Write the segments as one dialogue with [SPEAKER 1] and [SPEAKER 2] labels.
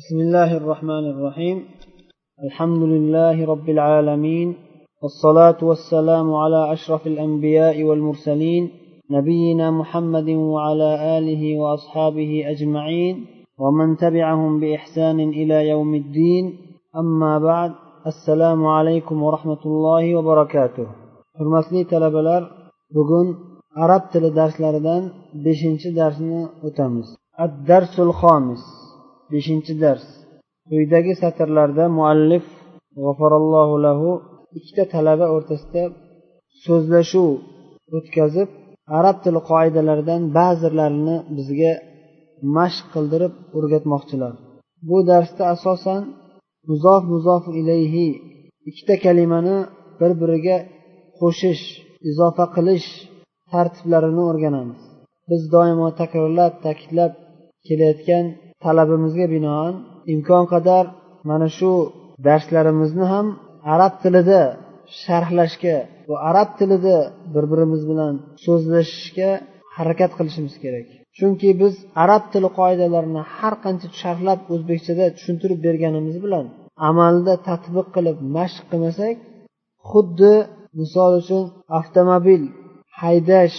[SPEAKER 1] بسم الله الرحمن الرحيم. الحمد لله رب العالمين والصلاة والسلام على أشرف الأنبياء والمرسلين نبينا محمد وعلى آله وأصحابه أجمعين ومن تبعهم بإحسان إلى يوم الدين. أما بعد السلام عليكم ورحمة الله وبركاته. Hurmatli talabalar bugun arab tili darslaridan beshinchi darsni o'tamiz. Ad darsul beshinchi dars. Quyidagi satrlarda muallif g'afarallohu lahu ikkita talaba o'rtasida so'zlashuv o'tkazib arab tili qoidalaridan ba'zilarini bizga mashq qildirib o'rgatmoqchilar. Bu darsda asosan muzof muzof ilayhi ikkita kalimani bir biriga qo'shish izofa qilish tartiblarini o'rganamiz. Biz doimo takrorlab ta'kidlab kelayotgan talabimizga binoan imkon qadar mana shu darslarimizni ham arab tilida sharhlashga va arab tilida bir birimiz bilan so'zlashishga harakat qilishimiz kerak. Chunki biz arab tili qoidalarini har qancha sharhlab o'zbekchada tushuntirib berganimiz bilan amalda tadbiq qilib mashq qilmasak xuddi misol uchun avtomobil haydash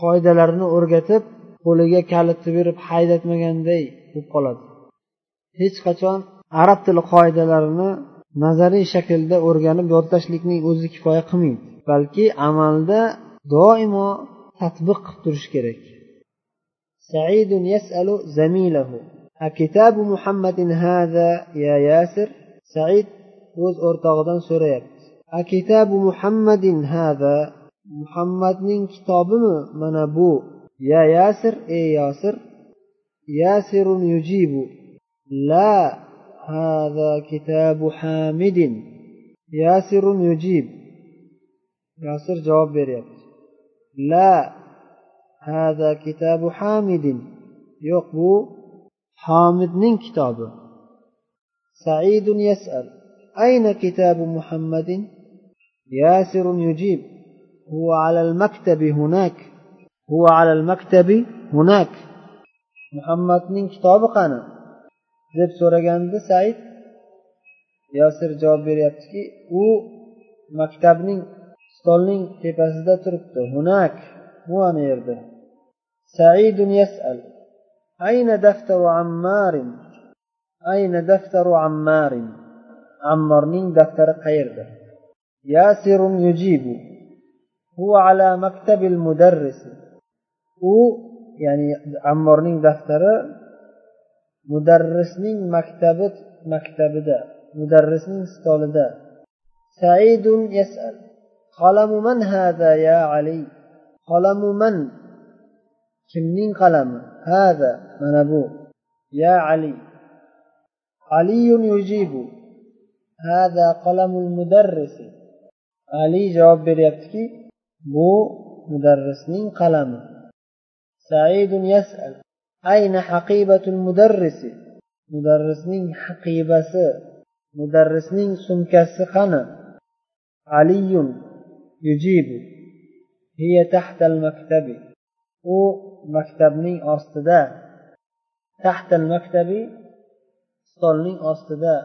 [SPEAKER 1] qoidalarini o'rgatib qo'liga kalitni berib haydatmaganday bo'lib qoladi hech qachon arab tili qoidalarini nazariy shaklda o'rganib yodlashlikning o'zi kifoya qilmaydi balki amalda doimo tadbiq qilib turish kerak سعيد يسأل زميله أكتاب محمد هذا يا ياسر سعيد o'z o'rtog'idan so'rayapti akitabu muhammadin hada muhammadning kitobimi mana bu ya yasir ey yosir ياسر يجيب. لا هذا كتاب حامد. ياسر يجيب. ياسر جواب بيريب لا هذا كتاب حامد. يقبو حامد من كتابه. سعيد يسأل أين كتاب محمد؟ ياسر يجيب. هو على المكتب هناك. هو على المكتب هناك. Muhammadning kitobi qani? deb so'raganda said yosir javob beryaptiki u maktabning stolning tepasida turibdi. Hunak u ana yerda. Saidun yasal. Ayna daftaru ammarin? Ayna daftaru ammarin? Ammorning daftari qayerda? Yasirun yujibu. Huwa ala maktabil mudarrisi u ya'ni ammorning daftari mudarrisning maktabi maktabida mudarrisning stolida. Saidun yasal. Qalamu man hada ya ali? Qalamu man? Kimning qalami? Hada mana bu. Ya ali. Aliyun yujibu. Hada qalamul mudarrisi. Ali javob beryaptiki bu mudarrisning qalami. سعيد يسأل أين حقيبة المدرس mudarrisning haqibasi mudarrisning sumkasi qani علي يجيب هي تحت المكتب u maktabning ostida تحت المكتب stolning ostida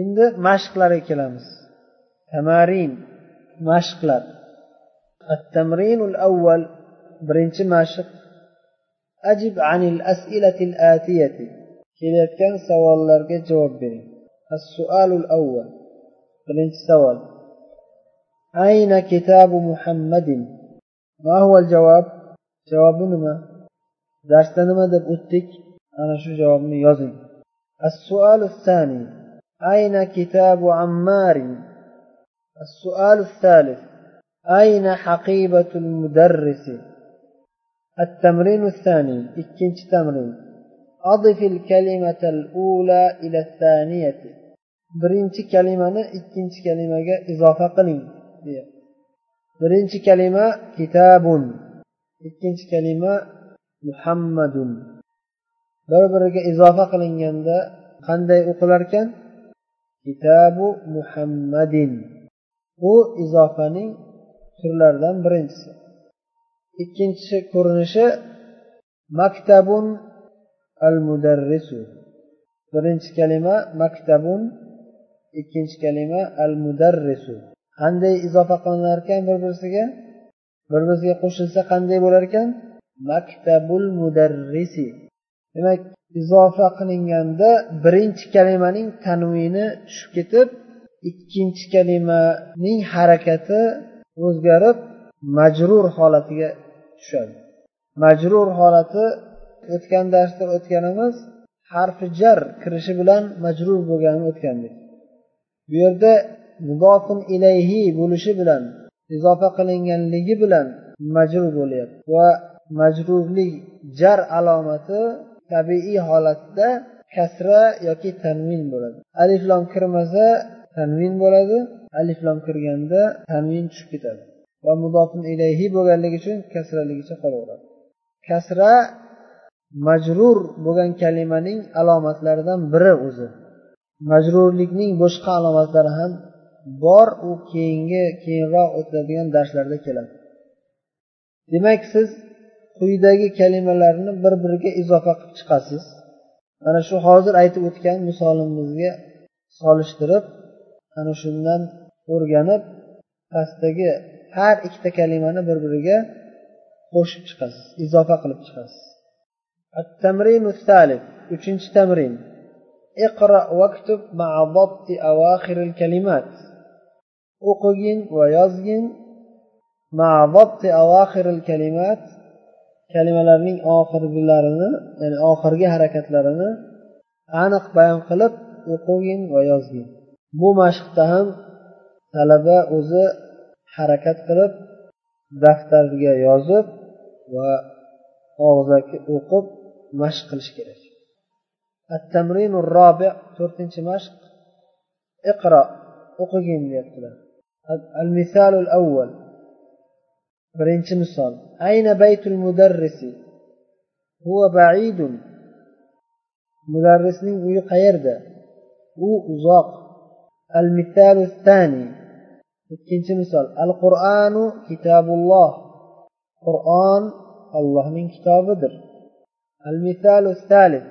[SPEAKER 1] endi mashqlarga kelamiz tamarin mashqlar التمرين الأول birinchi mashq أجب عن الأسئلة الآتية kelayotgan savollarga javob bering السؤال الأول birinchi savol أين كتاب محمد ما هو الجواب javobi nima darsda nima deb o'tdik ana shu javobni yozing السؤال الثاني أين كتاب عمار السؤال الثالث أين حقيبة المدرس التمرين الثاني إكنش تمرين أضف الكلمة الأولى إلى الثانية برنش كلمة إكنش كلمة إضافة قلم برنش كلمة كتاب إكنش كلمة محمد bir biriga izofa qilinganda qanday o'qilarkan kitabu muhammadin bu izofaning turlaridan birinchisi Ikkinchi ko'rinishi maktabun al mudarrisu birinchi kalima maktabun. Ikkinchi kalima al mudarrisu qanday izofa qilinar ekan bir birisiga bir biriga qo'shilsa qanday bo'lar ekan maktabul mudarrisi. Demak izofa qilinganda birinchi kalimaning tanvini tushib ketib ikkinchi kalimaning harakati o'zgarib majrur holatiga tushadi. Majrur holati o'tgan darsda o'tganimiz harfi jar kirishi bilan majrur bo'lganini o'tgandik. Bu yerda mudofun ilayhi bo'lishi bilan izofa qilinganligi bilan majrur bo'lyapti. Va majrurlik jar alomati tabiiy holatda kasra yoki tanvin bo'ladi. Aliflom kirmasa tanvin bo'ladi aliflom kirganda tanvin tushib ketadi. Va mudofin ilayhi bo'lganligi uchun kasraligicha qolaveradi. Kasra majrur bo'lgan kalimaning alomatlaridan biri o'zi. Majrurlikning boshqa alomatlari ham bor u keyingi keyinroq o'tiladigan darslarda keladi. Demak siz quyidagi kalimalarni bir biriga izofa qilib chiqasiz. Mana shu hozir aytib o'tgan misolimizga solishtirib ana shundan o'rganib pastdagi har ikkita kalimani bir biriga qo'shib chiqasiz izofa qilib chiqasiz التمرين الثالث uchinchi tamrin اقرأ واكتب مع ضبط أواخر الكلمات o'qigin va yozgin مع ضبط أواخر الكلمات kalimalarning oxirgilarini ya'ni oxirgi harakatlarini aniq bayon qilib o'qigin va yozgin bu mashqda ham talaba o'zi harakat qilib daftarga yozib va og'zaki o'qib mashq qilish kerak التمرين الرابع to'rtinchi mashq اقرأ o'qigin deyaptilar المثال الأول birinchi misol ayna baytul mudarrisi huwa baidun mudarrisning uyi qayerda u uzoq al misalu thani ikkinchi misol al qur'anu kitabulloh qur'on allohning kitobidir al misalu thalith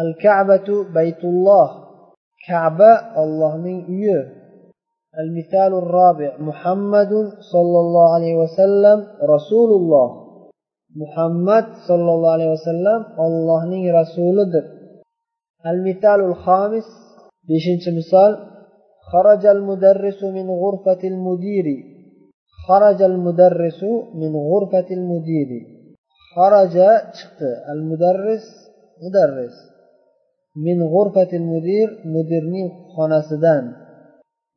[SPEAKER 1] al kabatu baytulloh kaba allohning uyi المثال الرابع محمد صلى الله عليه وسلم رسول الله محمد صلى الله عليه وسلم الله رسوله المثال الخامس بشنش مثال خرج المدرس من غرفة المدير. خرج المدرس من غرفة المدير. خرج المدرس مدرس. من غرفة المدير مديرني خناسدان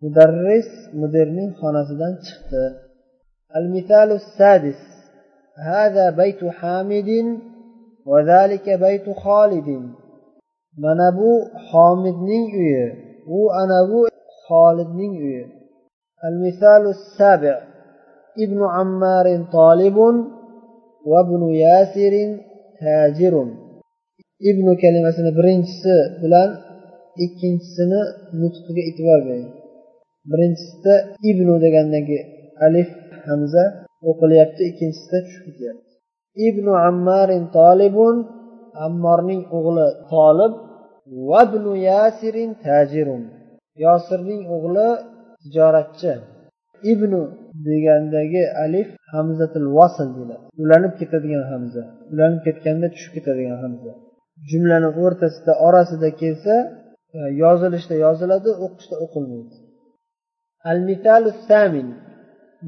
[SPEAKER 1] mudarris mudirning xonasidan chiqdi المثال السادس. هذا بيت حامد وذلك بيت خالد. mana bu homidning uyi u ana bu xolidning uyi المثال السابع ابن عمار طالب وابن ياسر تاجر ibn kalimasini birinchisi bilan ikkinchisini nutqiga e'tibor bering birinchisida ibnu degandagi alif hamza o'qilyapti ikkinchisida tushib ketyapti ibnu ammarin tolibun ammorning o'g'li tolib vabnu yasirin tajirun yosirning o'g'li tijoratchi. Ibnu degandagi alif hamzatil vasl deyiladi. Ulanib ketadigan hamza. Ulanib ketganda tushib ketadigan hamza. Jumlani o'rtasida orasida kelsa e, yozilishda yoziladi o'qishda o'qilmaydi. Al mitalu samin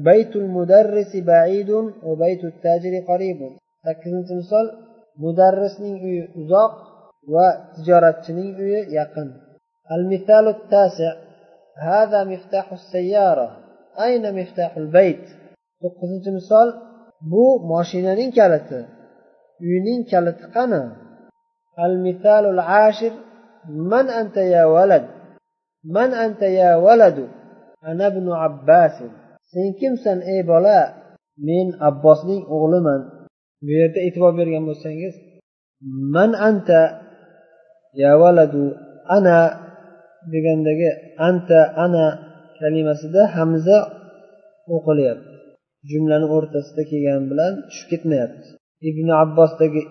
[SPEAKER 1] baytul mudarrisi baidun va baytul tajri qaribun. Sakkizinchi misol mudarrisning uyi uzoq va tijoratchining uyi yaqin. المثال التاسع هذا مفتاح السيارة أين مفتاح البيت to'qqizinchi misol bu moshinaning kaliti uyning kaliti qani المثال العاشر من أنت يا ولد من أنت يا ولد ana ibn abbas sen kimsan ey bola men abbosning o'g'liman bu yerda e'tibor bergan bo'lsangiz man anta ya valadu ana degandagi anta ana kalimasida hamza o'qilyapti. Jumlani o'rtasida kelgani bilan tushib ketmayapti. Ibn abbosdagi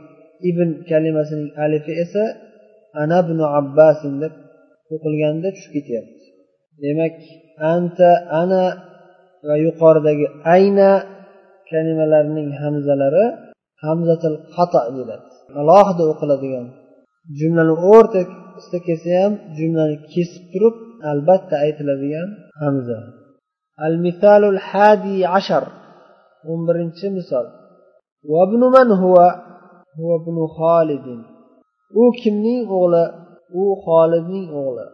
[SPEAKER 1] ibn kalimasining alifi esa ana ibn abbasin deb o'qilganda tushib ketyapti. Demak anta ana va yuqoridagi ayna kalimalarining hamzalari hamzatil xato deyiladi. Alohida o'qiladigan jumlani o'rtasida kelsa ham jumlani kesib turib albatta aytiladigan hamza al misalul hadi ashar o'n birinchi misol وابن من هو هو ابن خالد u kimning o'g'li u xolidning o'g'li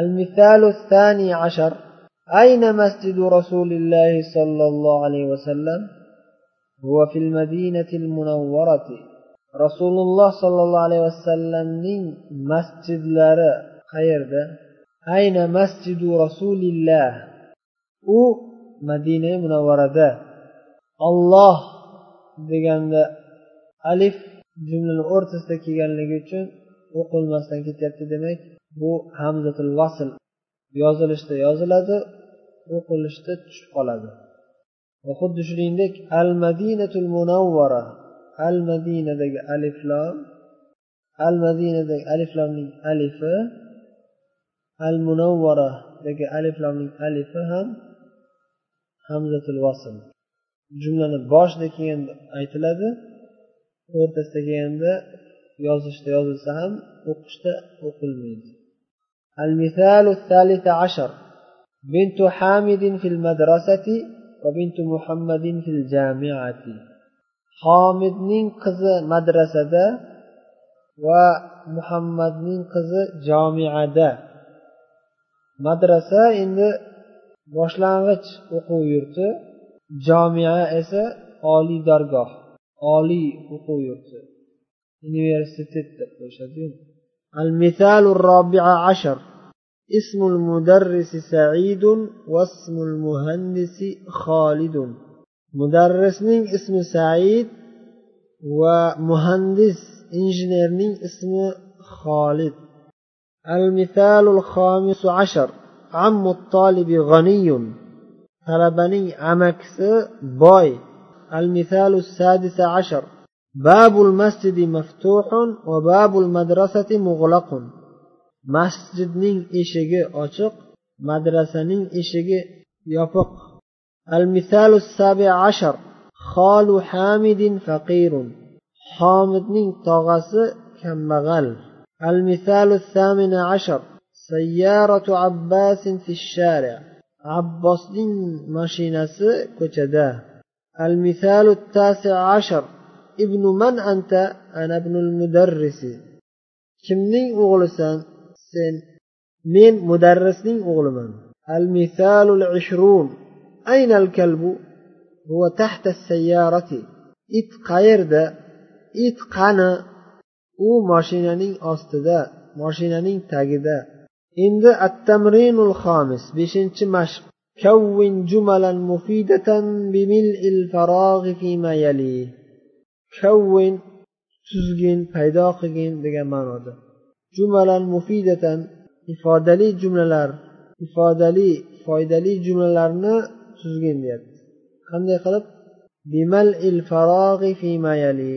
[SPEAKER 1] المثال الثاني عشر أين مسجد رسول الله صلى الله عليه وسلم هو في المدينة المنورة rasululloh sollallohu alayhi vasallamning masjidlari qayerda? Ayna masjidu rasulillah. U madina munavvarada. Olloh deganda alif jumlani o'rtasida kelganligi uchun o'qilmasdan ketyapti demak bu hamzatul vasl. Yozilishda yoziladi o'qilishda tushib qoladi. Va xuddi shuningdek al madinatul munavvara. al madinadagi aliflom al madinadagi aliflomning alifi al munavvaradagi aliflomning alifi ham hamzatul vasl jumlani boshida kelganda aytiladi o'rtasida kelganda yozishda yozilsa ham o'qishda o'qilmaydi المثال الثالث عشر بنت حامد في المدرسة وبنت محمد في الجامعة حامدning qizi madrasada va muhammadning qizi jomiada madrasa endi boshlang'ich o'quv yurti jomia esa oliy dargoh oliy o'quv yurti universitet deb qo'yishadiyu المثال الرابع عشر اسم المدرس سعيد واسم المهندس خالد مدرسنين اسم سعيد ومهندس انجينيرنين اسم خالد المثال الخامس عشر عم الطالب غني طلبني عمكس باي المثال السادس عشر باب المسجد مفتوح وباب المدرسة مغلق masjidning eshigi ochiq madrasaning eshigi yopiq المثال السابع عشر. خال حامد فقير. حامدning tog'asi kambag'al المثال الثامن عشر. سيارة عباس في الشارع. عباسning mashinasi ko'chada المثال التاسع عشر. ابن من أنت؟ أنا ابن المدرس. kimning o'g'lisan sen men mudarrisning o'g'liman المثال العشرون. أين الكلب هو تحت السيارة it qayerda it qani u moshinaning ostida moshinaning tagida endi التمرين الخامس beshinchi mashq كون جملا مفيدة بملء الفراغ فيما يليه كون tuzgin paydo qilgin degan ma'noda jumalan mufidatan ifodali jumlalar ifodali foydali jumlalarni tuzgin deyapti. Qanday qilib? Bimal il fimayali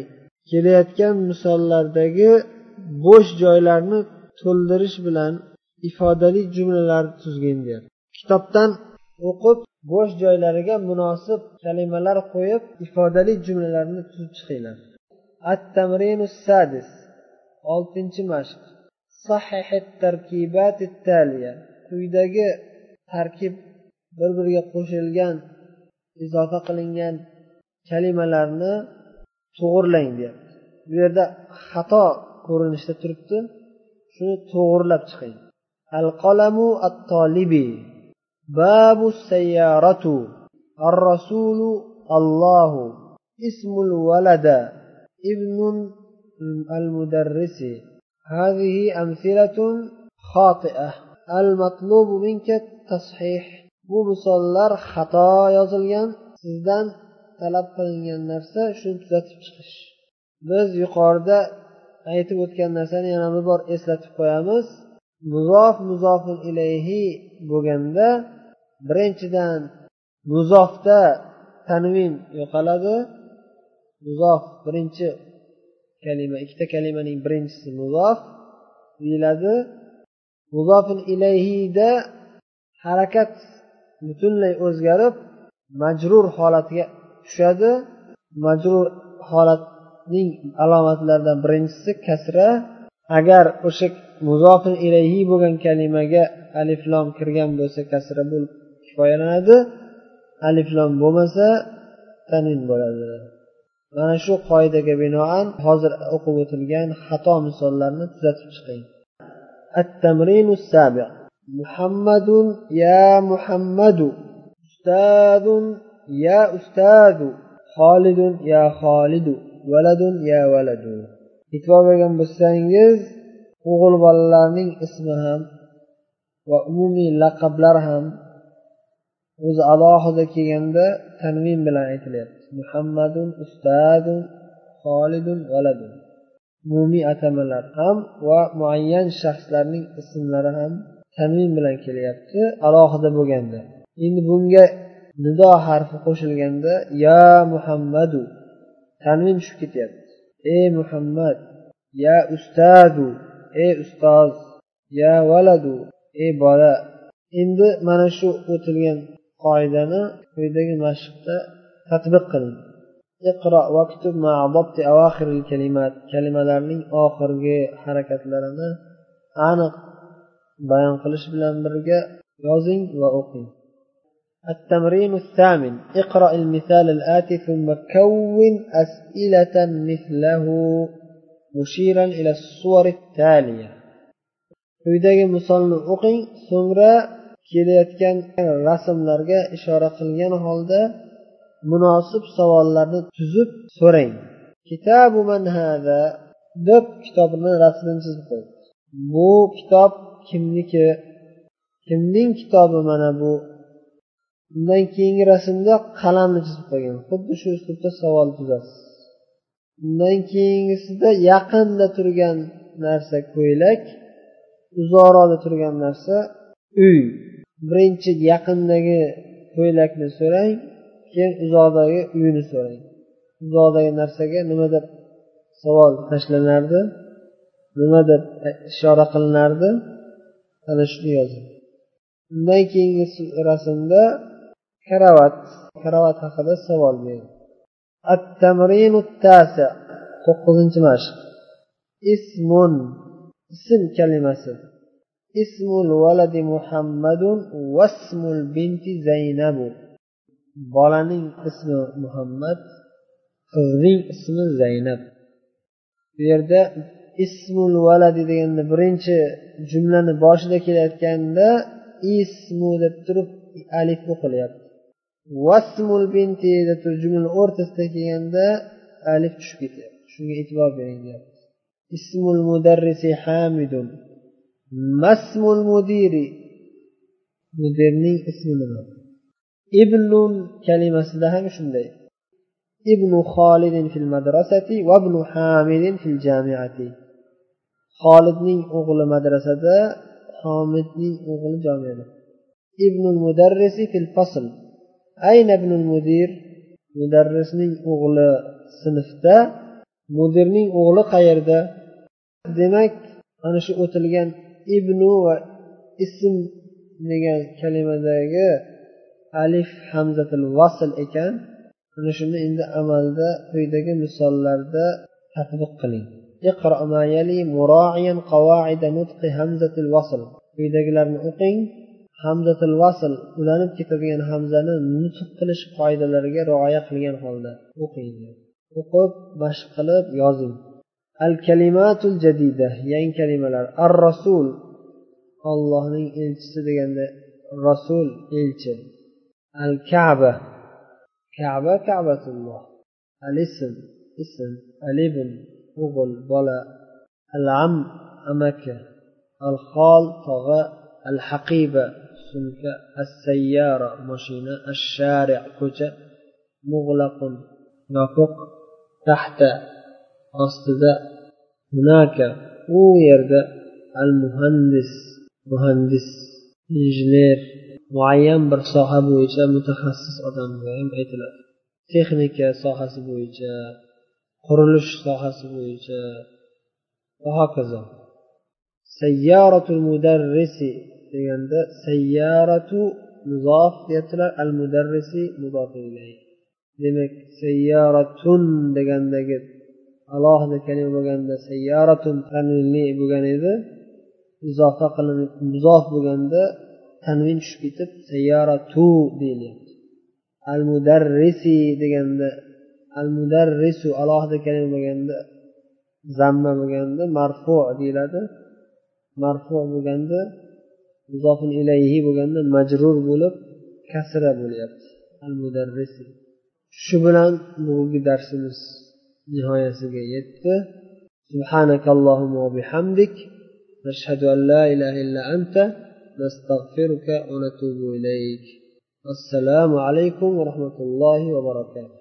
[SPEAKER 1] kelayotgan misollardagi bo'sh joylarni to'ldirish bilan ifodali jumlalar tuzgin deyapti. Kitobdan o'qib bo'sh joylariga munosib kalimalar qo'yib ifodali jumlalarni tuzib chiqinglar. At tamrinu sadis oltinchi mashq. Tarkibati taliya quyidagi tarkib bir biriga qo'shilgan izofa qilingan kalimalarni to'g'irlang deyapti bu yerda xato ko'rinishda turibdi shuni to'g'irlab chiqing al qalamu at tolibi babu sayyaratu ar rasulu allohu ismul valada ابن المدرس هذه أمثلة خاطئة المطلوب منك التصحيح bu misollar xato yozilgan sizdan talab qilingan narsa shuni tuzatib chiqish. Biz yuqorida aytib o'tgan narsani yana bir bor eslatib qo'yamiz. Muzof muzofun ilayhi bo'lganda birinchidan muzofda tanvin yo'qoladi. Muzof birinchi kalima ikkita kalimaning birinchisi muzof deyiladi. Muzofin ilayhida harakat butunlay o'zgarib majrur holatiga tushadi majrur holatning alomatlaridan birinchisi kasra agar o'sha muzofin ilayhi bo'lgan kalimaga aliflom kirgan bo'lsa kasra bo'lib kifoyalanadi aliflom bo'lmasa tanvin bo'ladi mana shu qoidaga binoan hozir o'qib o'tilgan xato misollarni tuzatib chiqing التمرين السابع muhammadun ya muhammadu. Ustadun ya ustadu. Xolidun ya xolidu. Valadun ya valadu e'tibor bergan bo'lsangiz o'g'il bolalarning ismi ham va umumiy laqablar ham الله alohida kelganda tanvin bilan aytilyapti. Muhammadun ustadun خالد ولد umumiy atamalar ham va muayyan shaxslarning ismlari ham tanvin bilan kelyapti alohida bo'lganda. Endi bunga nido harfi qo'shilganda ya muhammadu tanvin tushib ketyapti. Ey muhammad ya ustadu ey ustoz ya valadu ey bola endi mana shu o'tilgan qoidani quyidagi mashqda tatbiq qiling. Iqro vaktub kalimalarning oxirgi harakatlarini aniq bayon qilish bilan birga yozing va o'qing التمرين الثامن اقرأ المثال الآتي ثم كون أسئلة مثله مشيرا إلى الصور التالية quyidagi misolni o'qing so'ngra kelayotgan rasmlarga ishora qilgan holda munosib savollarni tuzib so'rang kitabu man hada deb kitobni rasmini chizib qo'ydi bu kitob kimniki? Kimning kitobi mana bu? Undan keyingi rasmda qalamni chizib qo'ygan. Xuddi shu uslubda savol tuzasiz. Undan keyingisida yaqinda turgan narsa ko'ylak uzoqroqda turgan narsa uy. Birinchi yaqindagi ko'ylakni so'rang keyin uzoqdagi uyni so'rang. Uzoqdagi narsaga nima deb savol tashlanardi? Nima deb ishora qilinardi? ana shuni yozing undan keyingi rasmda karavat karavat haqida savol berdi. To'qqizinchi mashq. Ismun ism kalimasi. Ismul valadi muhammadun vasmul binti zaynabu. Bolaning ismi muhammad qizning ismi zaynab. Bu yerda ismul valadi deganda birinchi jumlani boshida kelayotganda ismu deb turib alif o'qilyapti. Vasmul binti deb turib jumlani o'rtasida kelganda alif tushib ketyapti. Shunga e'tibor bering deyapti. Ismul mudarrisi hamidun. Masmul mudiri. Mudirning ismi nima? Ibnun kalimasida ham shunday. Ibnu xolidin fil madrasati va ibnu hamidin fil jamiati. Xolidning o'g'li madrasada homidning o'g'li jomiyada ibnul mudarrisi fil fasl. Ayna ibnul mudir? Mudarrisning o'g'li sinfda mudirning o'g'li qayerda? Demak ana shu o'tilgan ibnu va ism degan kalimadagi alif hamzatil vasl ekan. Ana shuni endi amalda quyidagi misollarda tadbiq qiling. اقرأ ما يلي مراعيا قواعد نطق همزة الوصل quyidagilarni o'qing hamzatil vasl ulanib ketadigan hamzani nutq qilish qoidalariga rioya qilgan holda o'qing o'qib mashq qilib yozing al kalimatul jadida yangi kalimalar ar rasul allohning elchisi deganda rasul elchi al kaba kaba kabatulloh al ism ism al ibn o'g'il bola al am amaki al xol tog'a al haqiba sumka as sayyara mashina ash shari ko'cha mug'laqun yopiq tahta ostida hunaka u yerda al muhandis muhandis injener muayyan bir soha bo'yicha mutaxassis odamga ham aytiladi. Texnika sohasi bo'yicha qurilish sohasi bo'yicha va hokazo. Sayyaratul mudarrisi deganda sayyaratu muzof deyaptilar al mudarrisi muzof demak sayyaratun degandagi alohida kalima bo'lganda sayyaratun tanvinli bo'lgan edi. Izofa qilinib muzof bo'lganda tanvin tushib ketib sayyaratu deyilyapti al mudarrisi deganda al mudarrisu alohida kalima bo'lganda zamma bo'lganda marfu deyiladi marfu bo'lganda muzofin ilayhi bo'lganda majrur bo'lib kasra bo'lyapti al mudarrisi shu bilan bugungi darsimiz nihoyasiga yetdi سبحانك اللهم وبحمدك نشهد أن لا إله إلا أنت نستغفرك ونتوب إليك السلام عليكم ورحمة الله وبركاته